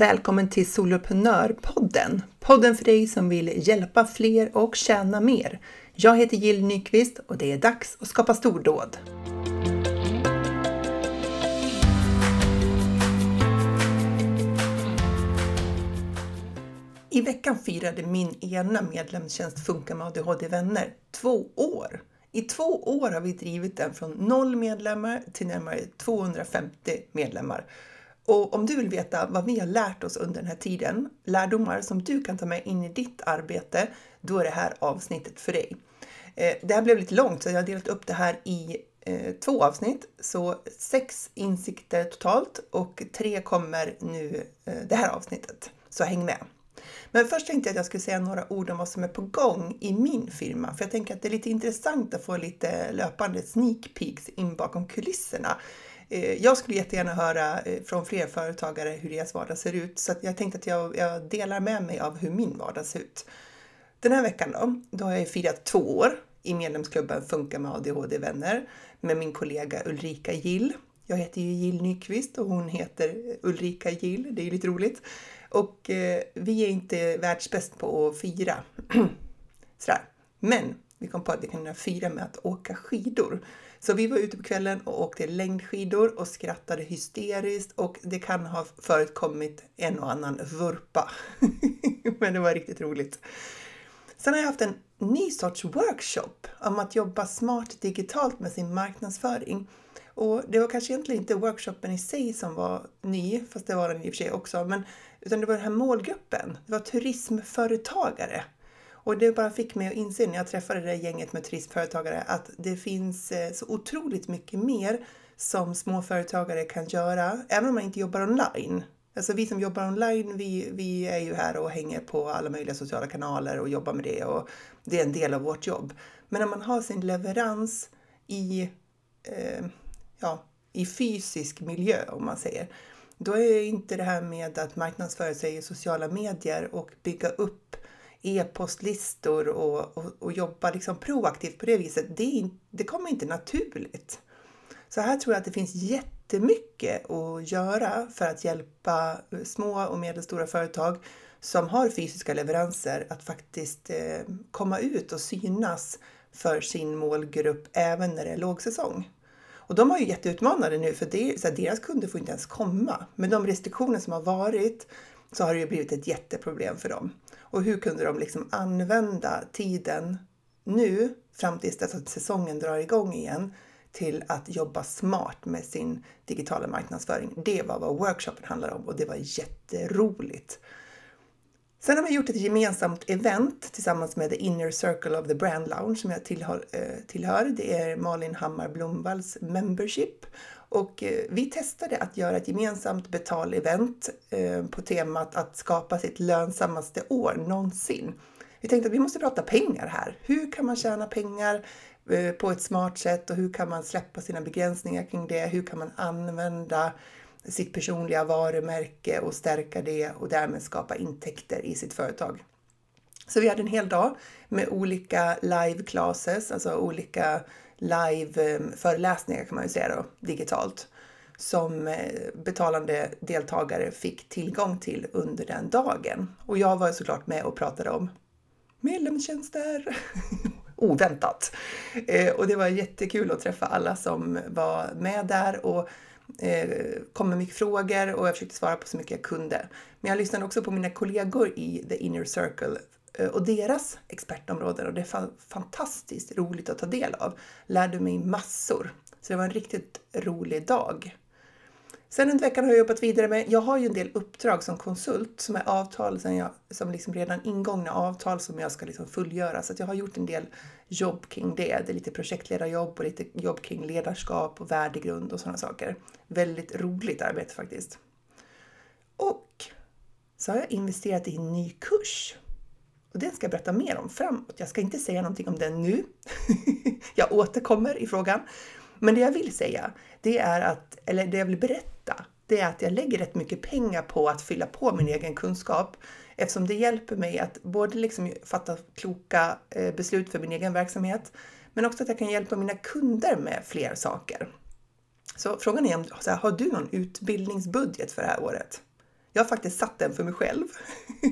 Välkommen till Soloprenörpodden! Podden för dig som vill hjälpa fler och tjäna mer. Jag heter Jill Nyqvist och det är dags att skapa stordåd. I veckan firade min ena medlemstjänst Funka med ADHD-vänner två år. I två år har vi drivit den från noll medlemmar till närmare 250 medlemmar. Och om du vill veta vad vi har lärt oss under den här tiden, lärdomar som du kan ta med in i ditt arbete, då är det här avsnittet för dig. Eh, det här blev lite långt så jag har delat upp det här i eh, två avsnitt, så sex insikter totalt och tre kommer nu eh, det här avsnittet. Så häng med! Men först tänkte jag att jag skulle säga några ord om vad som är på gång i min firma, för jag tänker att det är lite intressant att få lite löpande sneak peeks in bakom kulisserna. Eh, jag skulle jättegärna höra eh, från fler företagare hur deras vardag ser ut, så jag tänkte att jag, jag delar med mig av hur min vardag ser ut. Den här veckan då, då har jag firat två år i medlemsklubben Funka med ADHD-vänner med min kollega Ulrika Gill. Jag heter ju Jill Nyqvist och hon heter Ulrika Gill. Det är ju lite roligt. Och eh, vi är inte världsbäst på att fira. Sådär. Men vi kom på att vi kan fira med att åka skidor. Så vi var ute på kvällen och åkte längdskidor och skrattade hysteriskt och det kan ha förekommit en och annan vurpa. Men det var riktigt roligt. Sen har jag haft en ny sorts workshop om att jobba smart digitalt med sin marknadsföring. Och det var kanske egentligen inte workshopen i sig som var ny, fast det var den i och för sig också, men utan det var den här målgruppen. Det var turismföretagare. Och det bara fick mig att inse när jag träffade det gänget med turismföretagare att det finns eh, så otroligt mycket mer som småföretagare kan göra, även om man inte jobbar online. Alltså vi som jobbar online, vi, vi är ju här och hänger på alla möjliga sociala kanaler och jobbar med det och det är en del av vårt jobb. Men när man har sin leverans i, eh, ja, i fysisk miljö, om man säger, då är inte det här med att marknadsföra sig i sociala medier och bygga upp e-postlistor och, och, och, jobba liksom proaktivt på det viset, det, det kommer inte naturligt. Så här tror jag att det finns jättemycket att göra för att hjälpa eh, små och medelstora företag som har fysiska leveranser att faktiskt eh, komma ut och synas för sin målgrupp även när det är lågsäsong. Och de har ju jätteutmanande nu för det, så här, deras kunder får inte ens komma. Med de restriktioner som har varit så har det ju blivit ett jätteproblem för dem. Och hur kunde de liksom använda tiden nu fram tills dess att säsongen drar igång igen till att jobba smart med sin digitala marknadsföring. Det var vad workshopen handlade om och det var jätteroligt. Sen har vi gjort ett gemensamt event tillsammans med The Inner Circle of the Brand Lounge som jag tillhör. Eh, tillhör. Det är Malin Hammar Blomvalls membership och eh, vi testade att göra ett gemensamt betal-event eh, på temat att skapa sitt lönsammaste år någonsin. Vi tänkte att vi måste prata pengar här. Hur kan man tjäna pengar eh, på ett smart sätt och hur kan man släppa sina begränsningar kring det? Hur kan man använda sitt personliga varumärke och stärka det och därmed skapa intäkter i sitt företag. Så vi hade en hel dag med olika live classes, alltså olika live-föreläsningar eh, kan man ju säga då, digitalt som eh, betalande deltagare fick tillgång till under den dagen. Och jag var såklart med och pratade om medlemstjänster. Oväntat! Eh, och det var jättekul att träffa alla som var med där och kom med mycket frågor och jag försökte svara på så mycket jag kunde. Men jag lyssnade också på mina kollegor i The Inner Circle Eh, och deras expertområden och det är fantastiskt roligt att ta del av. Lärde mig massor. Så det var en riktigt rolig dag. Sen under veckan har jag jobbat vidare med, jag har ju en del uppdrag som konsult som är avtal som, jag, som liksom redan ingångna avtal som jag ska liksom fullgöra. Så jag har gjort en del jobb kring det. Det är lite projektledarjobb och lite jobb kring ledarskap och värdegrund och sådana saker. Väldigt roligt arbete faktiskt. Och så har jag investerat i en ny kurs. Och den ska jag berätta mer om framåt. Jag ska inte säga någonting om den nu. jag återkommer i frågan. Men det jag vill säga, det är att, eller det jag vill berätta, det är att jag lägger rätt mycket pengar på att fylla på min egen kunskap eftersom det hjälper mig att både liksom fatta kloka eh, beslut för min egen verksamhet, men också att jag kan hjälpa mina kunder med fler saker. Så frågan är om har du någon utbildningsbudget för det här året? Jag har faktiskt satt den för mig själv.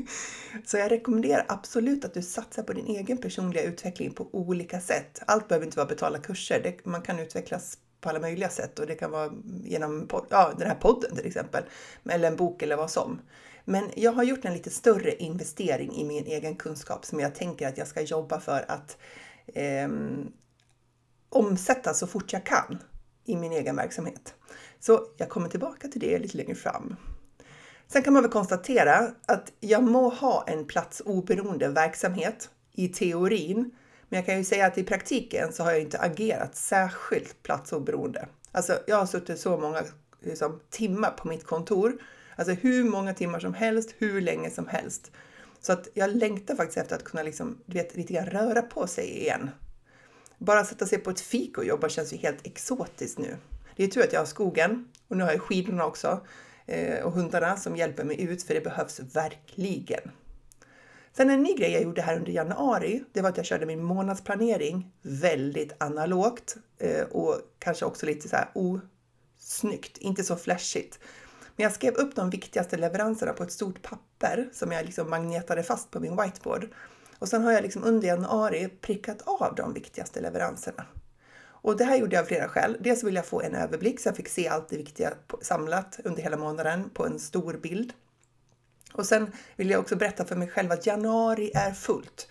Så jag rekommenderar absolut att du satsar på din egen personliga utveckling på olika sätt. Allt behöver inte vara betala kurser. Det, man kan utvecklas på alla möjliga sätt och det kan vara genom ja, den här podden till exempel, eller en bok eller vad som. Men jag har gjort en lite större investering i min egen kunskap som jag tänker att jag ska jobba för att eh, omsätta så fort jag kan i min egen verksamhet. Så jag kommer tillbaka till det lite längre fram. Sen kan man väl konstatera att jag må ha en platsoberoende verksamhet i teorin, men jag kan ju säga att i praktiken så har jag inte agerat särskilt platsoberoende. Alltså, jag har suttit så många liksom, timmar på mitt kontor, alltså hur många timmar som helst, hur länge som helst. Så att jag längtar faktiskt efter att kunna liksom, du vet, lite grann röra på sig igen. Bara sätta sig på ett fik och jobba känns ju helt exotiskt nu. Det är tur att jag har skogen och nu har jag skidorna också Eh, och hundarna som hjälper mig ut för det behövs verkligen. Sen en ny grej jag gjorde här under januari, det var att jag körde min månadsplanering väldigt analogt eh, och kanske också lite så här osnyggt, inte så flashigt. Men jag skrev upp de viktigaste leveranserna på ett stort papper som jag liksom magnetade fast på min whiteboard. Och sen har jag liksom under januari prickat av de viktigaste leveranserna. Och det här gjorde jag av flera skäl. Dels vill jag få en överblick så jag fick se allt det viktiga samlat under hela månaden på en stor bild. Och sen vill jag också berätta för mig själv att januari är fullt.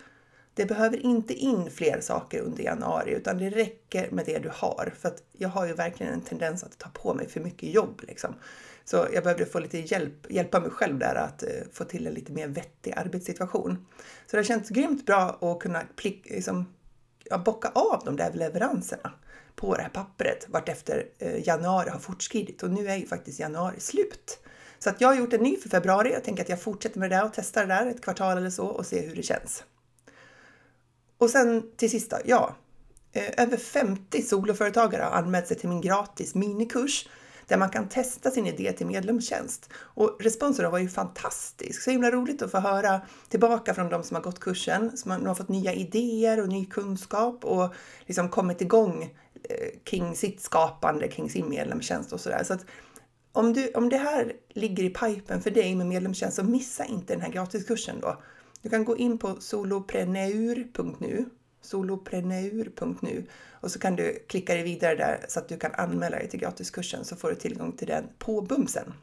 Det behöver inte in fler saker under januari utan det räcker med det du har. För att jag har ju verkligen en tendens att ta på mig för mycket jobb. Liksom. Så jag behövde få lite hjälp, hjälpa mig själv där att eh, få till en lite mer vettig arbetssituation. Så det har känts grymt bra att kunna plick, liksom, ja, bocka av de där leveranserna på det här pappret vartefter eh, januari har fortskridit. Och nu är ju faktiskt januari slut. Så att jag har gjort en ny för februari. Jag tänker att jag fortsätter med det där och testar det där ett kvartal eller så och ser hur det känns. Och sen till sist då, ja. Eh, över 50 soloföretagare har anmält sig till min gratis minikurs där man kan testa sin idé till medlemstjänst. Och responsen var ju fantastisk. Så himla roligt att få höra tillbaka från de som har gått kursen, som har fått nya idéer och ny kunskap och liksom kommit igång eh, kring sitt skapande, kring sin medlemstjänst och sådär. Så att om, du, om det här ligger i pipen för dig med medlemstjänst så missa inte den här gratiskursen då. Du kan gå in på solopreneur.nu solopreneur.nu och så kan du klicka dig vidare där så att du kan anmäla dig till gratiskursen så får du tillgång till den på bumsen.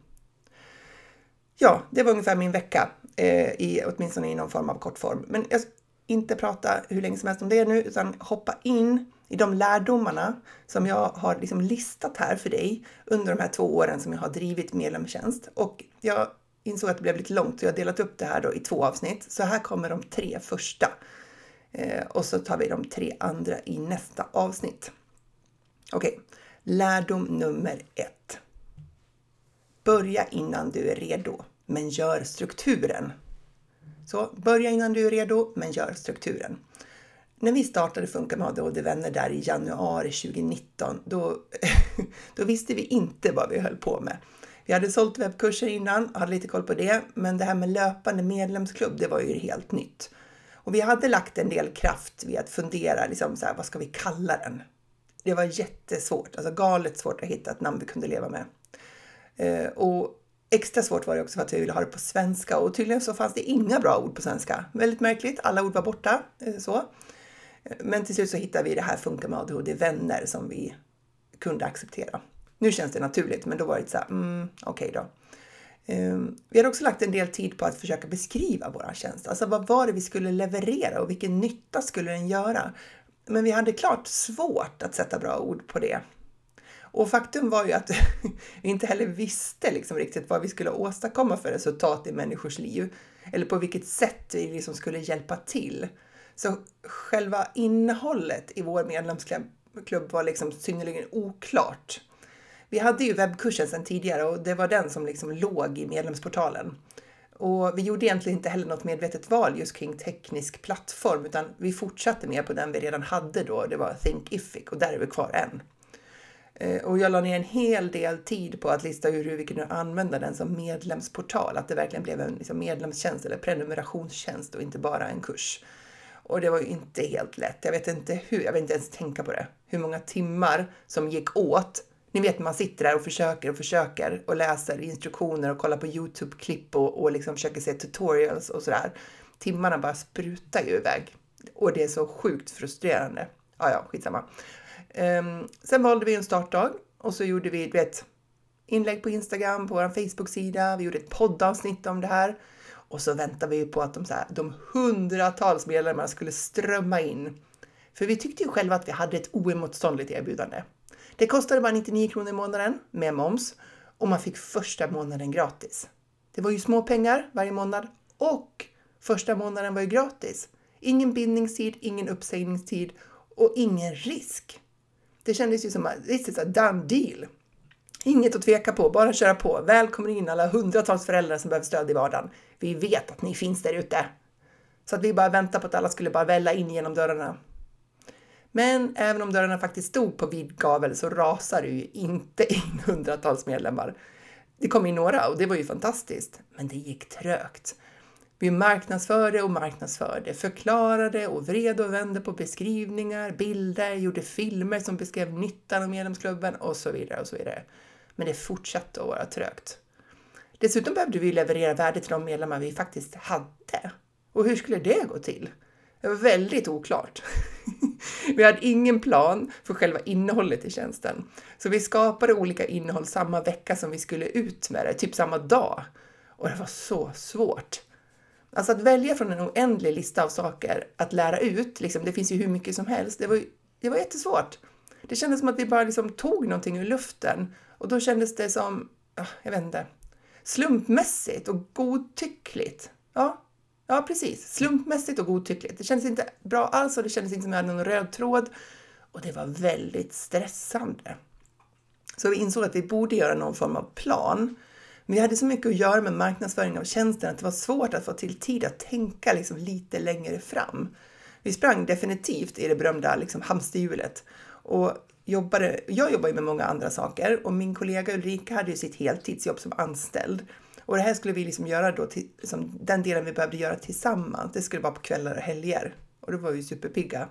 Ja, det var ungefär min vecka, eh, i, åtminstone i någon form av kortform. Men jag ska inte prata hur länge som helst om det nu, utan hoppa in i de lärdomarna som jag har liksom listat här för dig under de här två åren som jag har drivit medlemstjänst. Och jag insåg att det blev lite långt så jag har delat upp det här då i två avsnitt. Så här kommer de tre första. Eh, och så tar vi de tre andra i nästa avsnitt. Okej, okay. lärdom nummer ett. Börja innan du är redo, men gör strukturen. Så börja innan du är redo, men gör strukturen. När vi startade Funka med ADHD-vänner där i januari 2019, då, då visste vi inte vad vi höll på med. Vi hade sålt webbkurser innan, hade lite koll på det, men det här med löpande medlemsklubb, det var ju helt nytt. Och vi hade lagt en del kraft vid att fundera, liksom så här, vad ska vi kalla den? Det var jättesvårt, alltså galet svårt att hitta ett namn vi kunde leva med. Eh, och extra svårt var det också för att vi ville ha det på svenska och tydligen så fanns det inga bra ord på svenska. Väldigt märkligt, alla ord var borta. Eh, så. Men till slut så hittade vi det här Funka med ADHD vänner som vi kunde acceptera. Nu känns det naturligt, men då var det så här, mm, okej okay då. Ehm, vi hade också lagt en del tid på att försöka beskriva vår tjänst. Alltså vad var det vi skulle leverera och vilken nytta skulle den göra? Men vi hade klart svårt att sätta bra ord på det. Och faktum var ju att vi inte heller visste liksom riktigt vad vi skulle åstadkomma för resultat i människors liv. Eller på vilket sätt vi liksom skulle hjälpa till. Så själva innehållet i vår medlemsklubb var liksom synnerligen oklart. Vi hade ju webbkursen sedan tidigare och det var den som liksom låg i medlemsportalen. Och vi gjorde egentligen inte heller något medvetet val just kring teknisk plattform utan vi fortsatte mer på den vi redan hade då. Det var Thinkific och där är vi kvar än. Eh, och jag la ner en hel del tid på att lista ut hur vi kunde använda den som medlemsportal. Att det verkligen blev en liksom medlemstjänst eller prenumerationstjänst och inte bara en kurs. Och det var ju inte helt lätt. Jag vet inte hur, jag vill inte ens tänka på det. Hur många timmar som gick åt ni vet man sitter där och försöker och försöker och läser instruktioner och kollar på Youtube-klipp och, och liksom försöker se tutorials och sådär. Timmarna bara sprutar ju iväg och det är så sjukt frustrerande. Ja, ja, skitsamma. Um, sen valde vi en startdag och så gjorde vi, du vet, inlägg på Instagram, på vår Facebook-sida. Vi gjorde ett poddavsnitt om det här och så väntade vi på att de, så här, de hundratals medlemmarna skulle strömma in. För vi tyckte ju själva att vi hade ett oemotståndligt erbjudande. Det kostade bara 99 kronor i månaden med moms och man fick första månaden gratis. Det var ju små pengar varje månad och första månaden var ju gratis. Ingen bindningstid, ingen uppsägningstid och ingen risk. Det kändes ju som att this is a done deal. Inget att tveka på, bara köra på. Välkommen in alla hundratals föräldrar som behöver stöd i vardagen. Vi vet att ni finns där ute. Så att vi bara väntade på att alla skulle bara välla in genom dörrarna. Men även om dörrarna faktiskt stod på vid gavel så rasade ju inte in hundratals medlemmar. Det kom in några och det var ju fantastiskt, men det gick trögt. Vi marknadsförde och marknadsförde, förklarade och vred och vände på beskrivningar, bilder, gjorde filmer som beskrev nyttan av medlemsklubben och så vidare och så vidare. Men det fortsatte att vara trögt. Dessutom behövde vi leverera värde till de medlemmar vi faktiskt hade. Och hur skulle det gå till? Det var väldigt oklart. vi hade ingen plan för själva innehållet i tjänsten. Så vi skapade olika innehåll samma vecka som vi skulle ut med det, typ samma dag. Och det var så svårt. Alltså att välja från en oändlig lista av saker att lära ut, liksom, det finns ju hur mycket som helst, det var, det var jättesvårt. Det kändes som att vi bara liksom tog någonting ur luften och då kändes det som, ah, jag vet inte, slumpmässigt och godtyckligt. Ja, ja precis. Slumpmässigt och godtyckligt. Det kändes inte bra alls och det kändes inte som att jag hade någon röd tråd och det var väldigt stressande. Så vi insåg att vi borde göra någon form av plan men vi hade så mycket att göra med marknadsföring av tjänsten att det var svårt att få till tid att tänka liksom lite längre fram. Vi sprang definitivt i det berömda liksom hamsterhjulet och jobbade, jag jobbar ju med många andra saker och min kollega Ulrika hade ju sitt heltidsjobb som anställd. Och det här skulle vi liksom göra då, till, liksom den delen vi behövde göra tillsammans, det skulle vara på kvällar och helger. Och då var vi superpigga.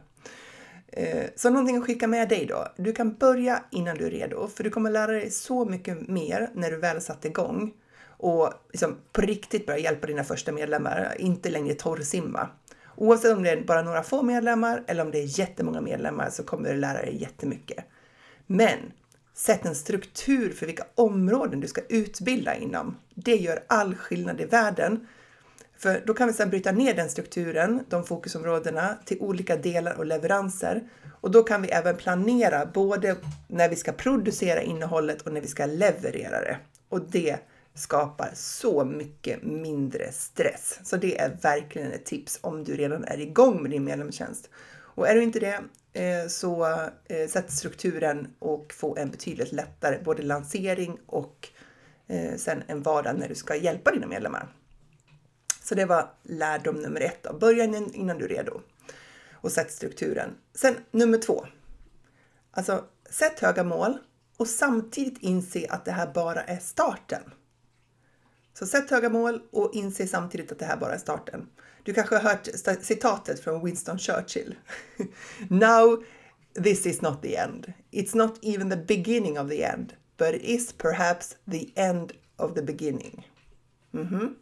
Eh, så någonting att skicka med dig då. Du kan börja innan du är redo, för du kommer lära dig så mycket mer när du väl satt igång och liksom på riktigt börja hjälpa dina första medlemmar, inte längre torrsimma. Oavsett om det är bara några få medlemmar eller om det är jättemånga medlemmar så kommer du lära dig jättemycket. Men sätt en struktur för vilka områden du ska utbilda inom. Det gör all skillnad i världen. För då kan vi sedan bryta ner den strukturen, de fokusområdena, till olika delar och leveranser. Och då kan vi även planera både när vi ska producera innehållet och när vi ska leverera det. Och det skapar så mycket mindre stress. Så det är verkligen ett tips om du redan är igång med din medlemstjänst. Och är du inte det, Eh, så eh, sätt strukturen och få en betydligt lättare både lansering och eh, sen en vardag när du ska hjälpa dina medlemmar. Så det var lärdom nummer ett. Då. Börja innan du är redo och sätt strukturen. Sen nummer två. Alltså, sätt höga mål och samtidigt inse att det här bara är starten. Så sätt höga mål och inse samtidigt att det här bara är starten. Du kanske har hört citatet från Winston Churchill. Now this is not the end. It's not even the beginning of the end, but it is perhaps the end of the beginning. Mm -hmm.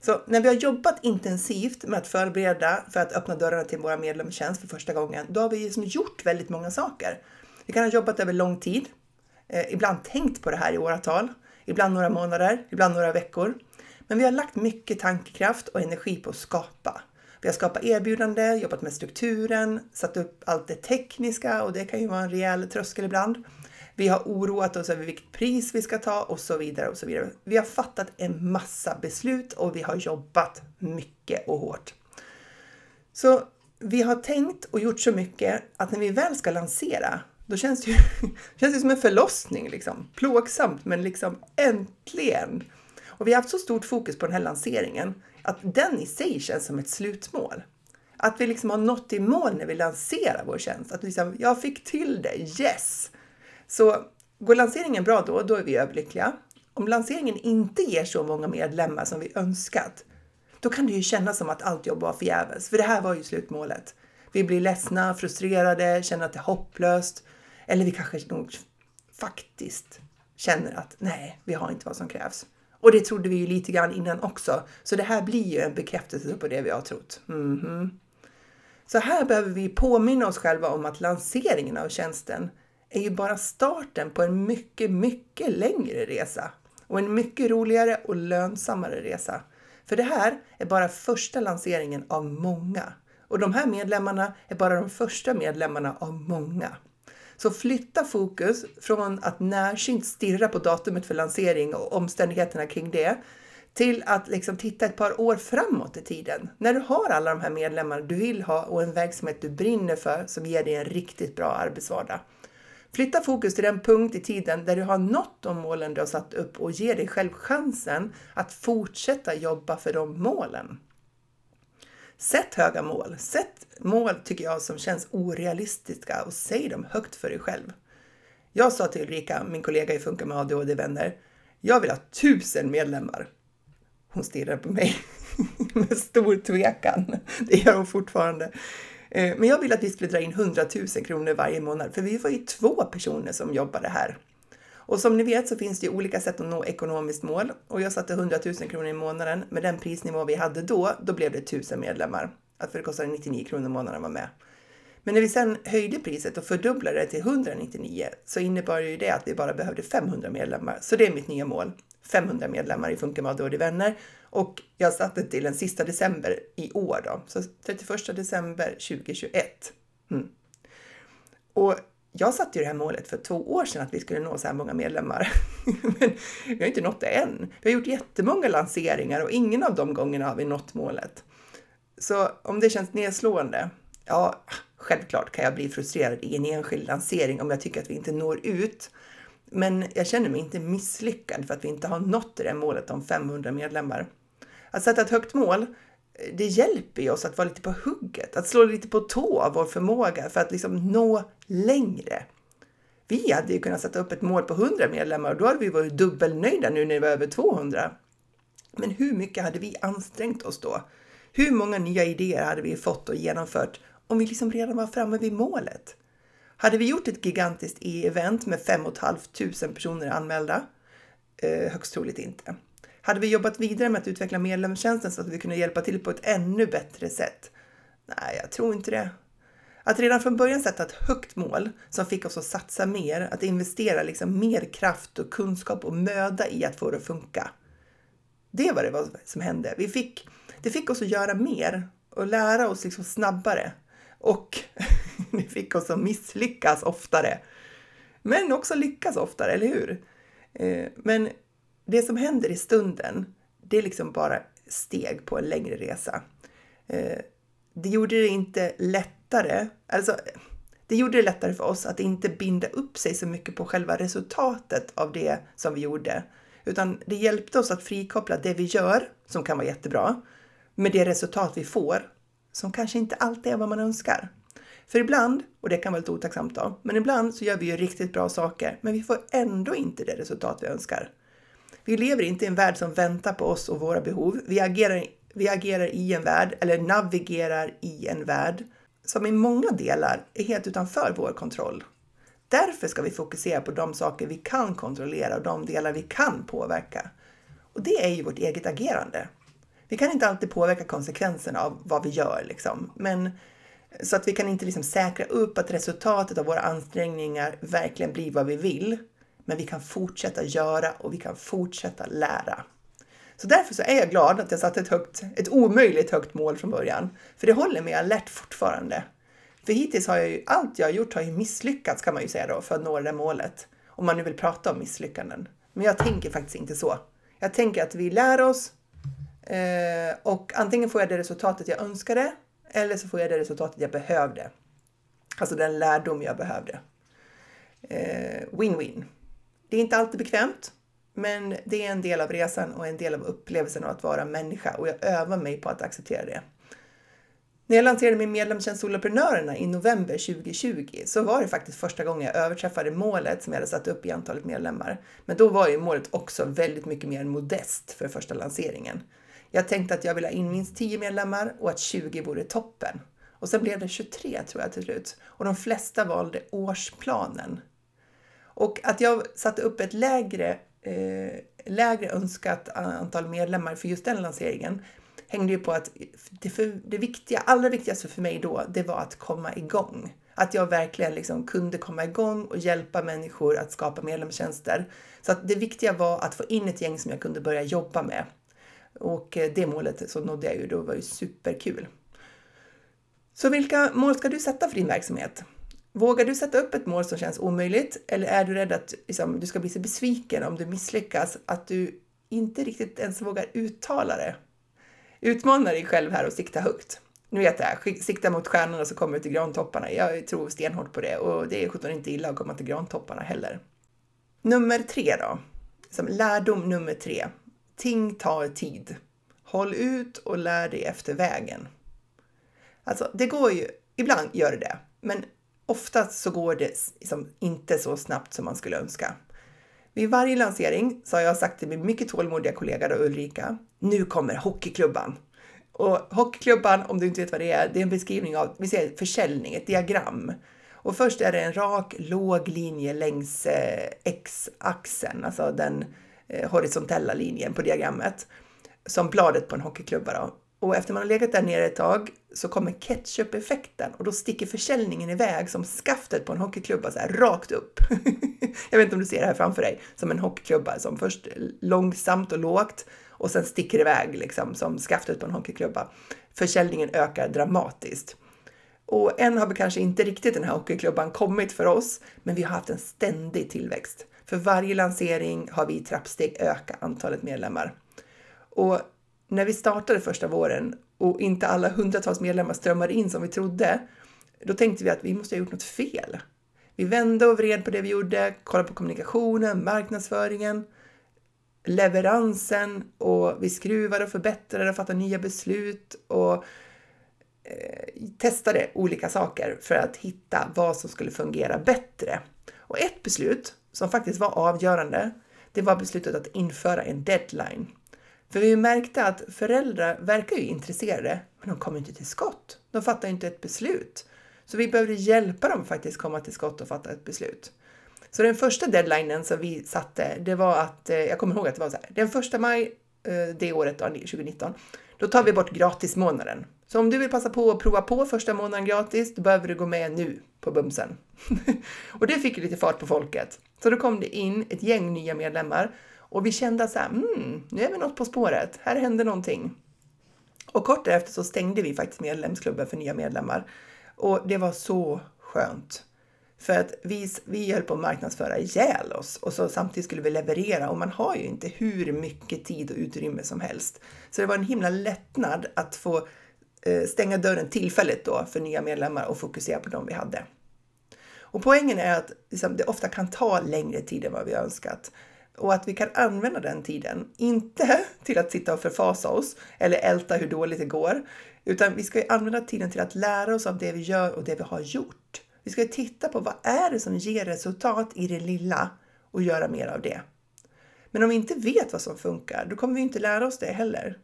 Så när vi har jobbat intensivt med att förbereda för att öppna dörrarna till våra medlemstjänst för första gången, då har vi liksom gjort väldigt många saker. Vi kan ha jobbat över lång tid, eh, ibland tänkt på det här i åratal, ibland några månader, ibland några veckor. Men vi har lagt mycket tankekraft och energi på att skapa. Vi har skapat erbjudande, jobbat med strukturen, satt upp allt det tekniska och det kan ju vara en rejäl tröskel ibland. Vi har oroat oss över vilket pris vi ska ta och så vidare och så vidare. Vi har fattat en massa beslut och vi har jobbat mycket och hårt. Så vi har tänkt och gjort så mycket att när vi väl ska lansera, då känns det, ju, känns det som en förlossning. Liksom. Plågsamt, men liksom äntligen! Och vi har haft så stort fokus på den här lanseringen att den i sig känns som ett slutmål. Att vi liksom har nått i mål när vi lanserar vår tjänst. Att liksom, jag fick till det, yes! Så går lanseringen bra då, då är vi överlyckliga. Om lanseringen inte ger så många medlemmar som vi önskat, då kan det ju kännas som att allt jobb var förgäves, för det här var ju slutmålet. Vi blir ledsna, frustrerade, känner att det är hopplöst, eller vi kanske nog faktiskt känner att nej, vi har inte vad som krävs. Och det trodde vi ju lite grann innan också. Så det här blir ju en bekräftelse på det vi har trott. Mm -hmm. Så här behöver vi påminna oss själva om att lanseringen av tjänsten är ju bara starten på en mycket, mycket längre resa och en mycket roligare och lönsammare resa. För det här är bara första lanseringen av många. Och de här medlemmarna är bara de första medlemmarna av många. Så flytta fokus från att närsynt stirra på datumet för lansering och omständigheterna kring det till att liksom titta ett par år framåt i tiden. När du har alla de här medlemmarna du vill ha och en verksamhet du brinner för som ger dig en riktigt bra arbetsvardag. Flytta fokus till den punkt i tiden där du har nått de målen du har satt upp och ge dig själv chansen att fortsätta jobba för de målen. Sätt höga mål. Sätt mål tycker jag som känns orealistiska och säg dem högt för dig själv. Jag sa till Ulrika, min kollega i Funka med ADHD-vänner, jag vill ha tusen medlemmar. Hon stirrar på mig med stor tvekan. Det gör hon fortfarande. Eh, men jag ville att vi skulle dra in 100 000 kronor varje månad, för vi var ju två personer som jobbade här. Och som ni vet så finns det ju olika sätt att nå ekonomiskt mål och jag satte 100 000 kronor i månaden. Med den prisnivå vi hade då, då blev det 1000 medlemmar. För det kostade 99 kronor i månaden att vara med. Men när vi sen höjde priset och fördubblade det till 199 så innebar ju det att vi bara behövde 500 medlemmar. Så det är mitt nya mål. 500 medlemmar i Funka med ADHD Vänner och jag satte till den sista december i år då, så 31 december 2021. Mm. Och jag satte ju det här målet för två år sedan att vi skulle nå så här många medlemmar. Men vi har inte nått det än. Vi har gjort jättemånga lanseringar och ingen av de gångerna har vi nått målet. Så om det känns nedslående, ja, självklart kan jag bli frustrerad i en enskild lansering om jag tycker att vi inte når ut. Men jag känner mig inte misslyckad för att vi inte har nått det där målet om 500 medlemmar. Att sätta ett högt mål, det hjälper ju oss att vara lite på hugget, att slå lite på tå av vår förmåga för att liksom nå längre. Vi hade ju kunnat sätta upp ett mål på 100 medlemmar och då hade vi varit dubbelnöjda nu när vi var över 200. Men hur mycket hade vi ansträngt oss då? Hur många nya idéer hade vi fått och genomfört om vi liksom redan var framme vid målet? Hade vi gjort ett gigantiskt e-event med 5 500 personer anmälda? Eh, högst troligt inte. Hade vi jobbat vidare med att utveckla medlemstjänsten så att vi kunde hjälpa till på ett ännu bättre sätt? Nej, jag tror inte det. Att redan från början sätta ett högt mål som fick oss att satsa mer, att investera liksom mer kraft och kunskap och möda i att få det att funka. Det var det som hände. Vi fick, det fick oss att göra mer och lära oss liksom snabbare. Och det fick oss att misslyckas oftare. Men också lyckas oftare, eller hur? Eh, men det som händer i stunden, det är liksom bara steg på en längre resa. Eh, det gjorde det inte lättare, alltså det gjorde det lättare för oss att inte binda upp sig så mycket på själva resultatet av det som vi gjorde. Utan det hjälpte oss att frikoppla det vi gör, som kan vara jättebra, med det resultat vi får, som kanske inte alltid är vad man önskar. För ibland, och det kan vara lite otacksamt då, men ibland så gör vi ju riktigt bra saker, men vi får ändå inte det resultat vi önskar. Vi lever inte i en värld som väntar på oss och våra behov. Vi agerar, vi agerar i en värld, eller navigerar i en värld, som i många delar är helt utanför vår kontroll. Därför ska vi fokusera på de saker vi kan kontrollera och de delar vi kan påverka. Och det är ju vårt eget agerande. Vi kan inte alltid påverka konsekvenserna av vad vi gör, liksom. men så att vi kan inte liksom säkra upp att resultatet av våra ansträngningar verkligen blir vad vi vill. Men vi kan fortsätta göra och vi kan fortsätta lära. Så därför så är jag glad att jag satte ett, högt, ett omöjligt högt mål från början. För det håller mig alert fortfarande. För hittills har jag ju, allt jag har gjort har ju misslyckats kan man ju säga då för att nå det där målet. Om man nu vill prata om misslyckanden. Men jag tänker faktiskt inte så. Jag tänker att vi lär oss eh, och antingen får jag det resultatet jag önskade eller så får jag det resultatet jag behövde. Alltså den lärdom jag behövde. Eh, win-win. Det är inte alltid bekvämt, men det är en del av resan och en del av upplevelsen av att vara människa och jag övar mig på att acceptera det. När jag lanserade min medlemstjänst Soloprenörerna i november 2020 så var det faktiskt första gången jag överträffade målet som jag hade satt upp i antalet medlemmar. Men då var ju målet också väldigt mycket mer modest för första lanseringen. Jag tänkte att jag ville ha in minst 10 medlemmar och att 20 vore toppen. Och sen blev det 23 tror jag till slut. Och de flesta valde årsplanen och att jag satte upp ett lägre, eh, lägre önskat antal medlemmar för just den lanseringen hängde ju på att det, för, det viktiga, allra viktigaste för mig då, det var att komma igång. Att jag verkligen liksom kunde komma igång och hjälpa människor att skapa medlemstjänster. Så att det viktiga var att få in ett gäng som jag kunde börja jobba med. Och eh, det målet så nådde jag ju, då var ju superkul. Så vilka mål ska du sätta för din verksamhet? Vågar du sätta upp ett mål som känns omöjligt eller är du rädd att liksom, du ska bli så besviken om du misslyckas att du inte riktigt ens vågar uttala det? Utmana dig själv här och sikta högt. Nu vet jag, sikta mot stjärnorna så kommer du till grantopparna. Jag tror stenhårt på det och det är sjutton inte illa att komma till grantopparna heller. Nummer tre då. Som lärdom nummer tre. Ting tar tid. Håll ut och lär dig efter vägen. Alltså, det går ju, ibland gör det det, men oftast så går det liksom inte så snabbt som man skulle önska. Vid varje lansering så har jag sagt till min mycket tålmodiga kollega då Ulrika, nu kommer hockeyklubban. Och hockeyklubban, om du inte vet vad det är, det är en beskrivning av vi säger försäljning, ett diagram. Och först är det en rak, låg linje längs eh, x-axeln, alltså den eh, horisontella linjen på diagrammet, som bladet på en hockeyklubba. Då. Och efter man har legat där nere ett tag så kommer ketchup-effekten och då sticker försäljningen iväg som skaftet på en hockeyklubba så här rakt upp. Jag vet inte om du ser det här framför dig som en hockeyklubba som först långsamt och lågt och sen sticker iväg liksom som skaftet på en hockeyklubba. Försäljningen ökar dramatiskt. Och än har vi kanske inte riktigt den här hockeyklubban kommit för oss, men vi har haft en ständig tillväxt. För varje lansering har vi i trappsteg ökat antalet medlemmar. Och när vi startade första våren och inte alla hundratals medlemmar strömmade in som vi trodde, då tänkte vi att vi måste ha gjort något fel. Vi vände och vred på det vi gjorde, kollade på kommunikationen, marknadsföringen, leveransen och vi skruvade och förbättrade och fattade nya beslut och eh, testade olika saker för att hitta vad som skulle fungera bättre. Och ett beslut som faktiskt var avgörande, det var beslutet att införa en deadline. För vi märkte att föräldrar verkar ju intresserade, men de kommer inte till skott. De fattar inte ett beslut. Så vi behövde hjälpa dem faktiskt komma till skott och fatta ett beslut. Så den första deadlinen som vi satte, det var att, eh, jag kommer ihåg att det var så här, den första maj eh, det året, 2019, då tar vi bort gratismånaden. Så om du vill passa på att prova på första månaden gratis, då behöver du gå med nu på Bumsen. och det fick lite fart på folket. Så då kom det in ett gäng nya medlemmar och vi kände att så här, mm, nu är vi något på spåret. Här händer någonting. Och kort därefter så stängde vi faktiskt medlemsklubben för nya medlemmar. Och det var så skönt. För att vi, vi höll på att marknadsföra ihjäl oss och så samtidigt skulle vi leverera och man har ju inte hur mycket tid och utrymme som helst. Så det var en himla lättnad att få eh, stänga dörren tillfälligt då för nya medlemmar och fokusera på de vi hade. Och poängen är att liksom, det ofta kan ta längre tid än vad vi önskat och att vi kan använda den tiden, inte till att sitta och förfasa oss eller älta hur dåligt det går, utan vi ska använda tiden till att lära oss av det vi gör och det vi har gjort. Vi ska titta på vad är det som ger resultat i det lilla och göra mer av det. Men om vi inte vet vad som funkar, då kommer vi inte lära oss det heller.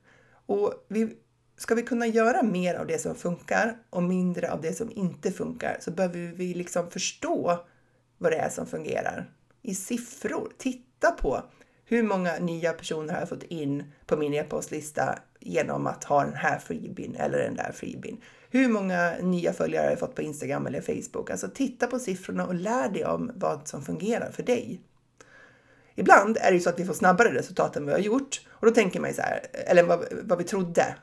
Och vi, ska vi kunna göra mer av det som funkar och mindre av det som inte funkar så behöver vi liksom förstå vad det är som fungerar i siffror. Titta Titta på hur många nya personer har jag fått in på min e-postlista genom att ha den här freebin eller den där freebin? Hur många nya följare har jag fått på Instagram eller Facebook? Alltså titta på siffrorna och lär dig om vad som fungerar för dig. Ibland är det ju så att vi får snabbare resultat än vad vi har gjort och då tänker man ju så här, eller vad, vad vi trodde.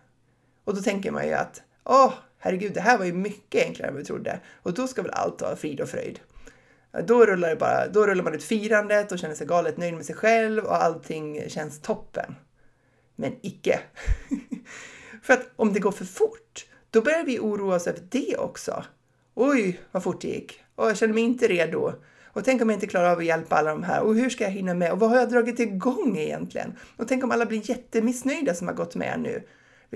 Och då tänker man ju att åh, herregud, det här var ju mycket enklare än vad vi trodde och då ska väl allt vara frid och fröjd. Då rullar, det bara, då rullar man ut firandet och känner sig galet nöjd med sig själv och allting känns toppen. Men icke. för att om det går för fort, då börjar vi oroa oss över det också. Oj, vad fort det gick. Och jag känner mig inte redo. Och tänk om jag inte klarar av att hjälpa alla de här. Och hur ska jag hinna med? Och vad har jag dragit igång egentligen? Och tänk om alla blir jättemissnöjda som har gått med nu.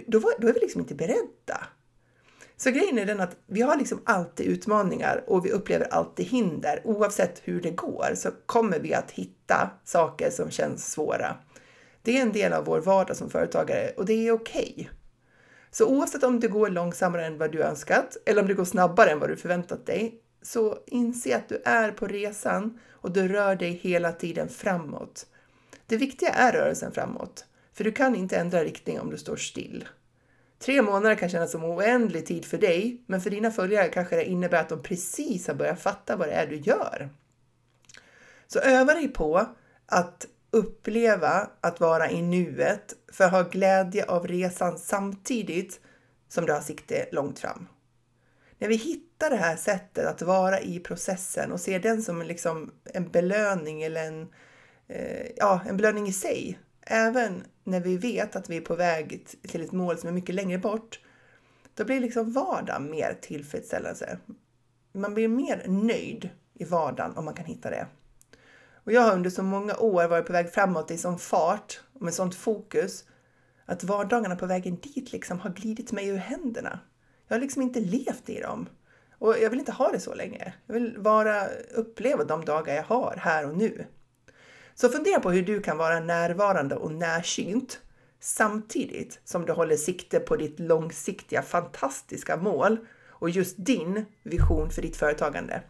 Då, var, då är vi liksom inte beredda. Så grejen är den att vi har liksom alltid utmaningar och vi upplever alltid hinder. Oavsett hur det går så kommer vi att hitta saker som känns svåra. Det är en del av vår vardag som företagare och det är okej. Okay. Så oavsett om det går långsammare än vad du önskat eller om det går snabbare än vad du förväntat dig, Så inse att du är på resan och du rör dig hela tiden framåt. Det viktiga är rörelsen framåt, för du kan inte ändra riktning om du står still. Tre månader kan kännas som oändlig tid för dig, men för dina följare kanske det innebär att de precis har börjat fatta vad det är du gör. Så öva dig på att uppleva att vara i nuet för att ha glädje av resan samtidigt som du har sikte långt fram. När vi hittar det här sättet att vara i processen och ser den som liksom en belöning eller en, eh, ja, en belöning i sig, även när vi vet att vi är på väg till ett mål som är mycket längre bort, då blir liksom vardagen mer tillfredsställelse. Man blir mer nöjd i vardagen om man kan hitta det. Och jag har under så många år varit på väg framåt i sån fart och med sånt fokus att vardagarna på vägen dit liksom har glidit mig ur händerna. Jag har liksom inte levt i dem. Och jag vill inte ha det så länge. Jag vill vara, uppleva de dagar jag har här och nu. Så fundera på hur du kan vara närvarande och närsynt samtidigt som du håller sikte på ditt långsiktiga fantastiska mål och just din vision för ditt företagande.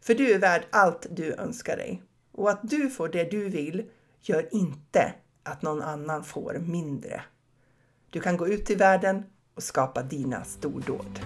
För du är värd allt du önskar dig. Och att du får det du vill gör inte att någon annan får mindre. Du kan gå ut i världen och skapa dina stordåd.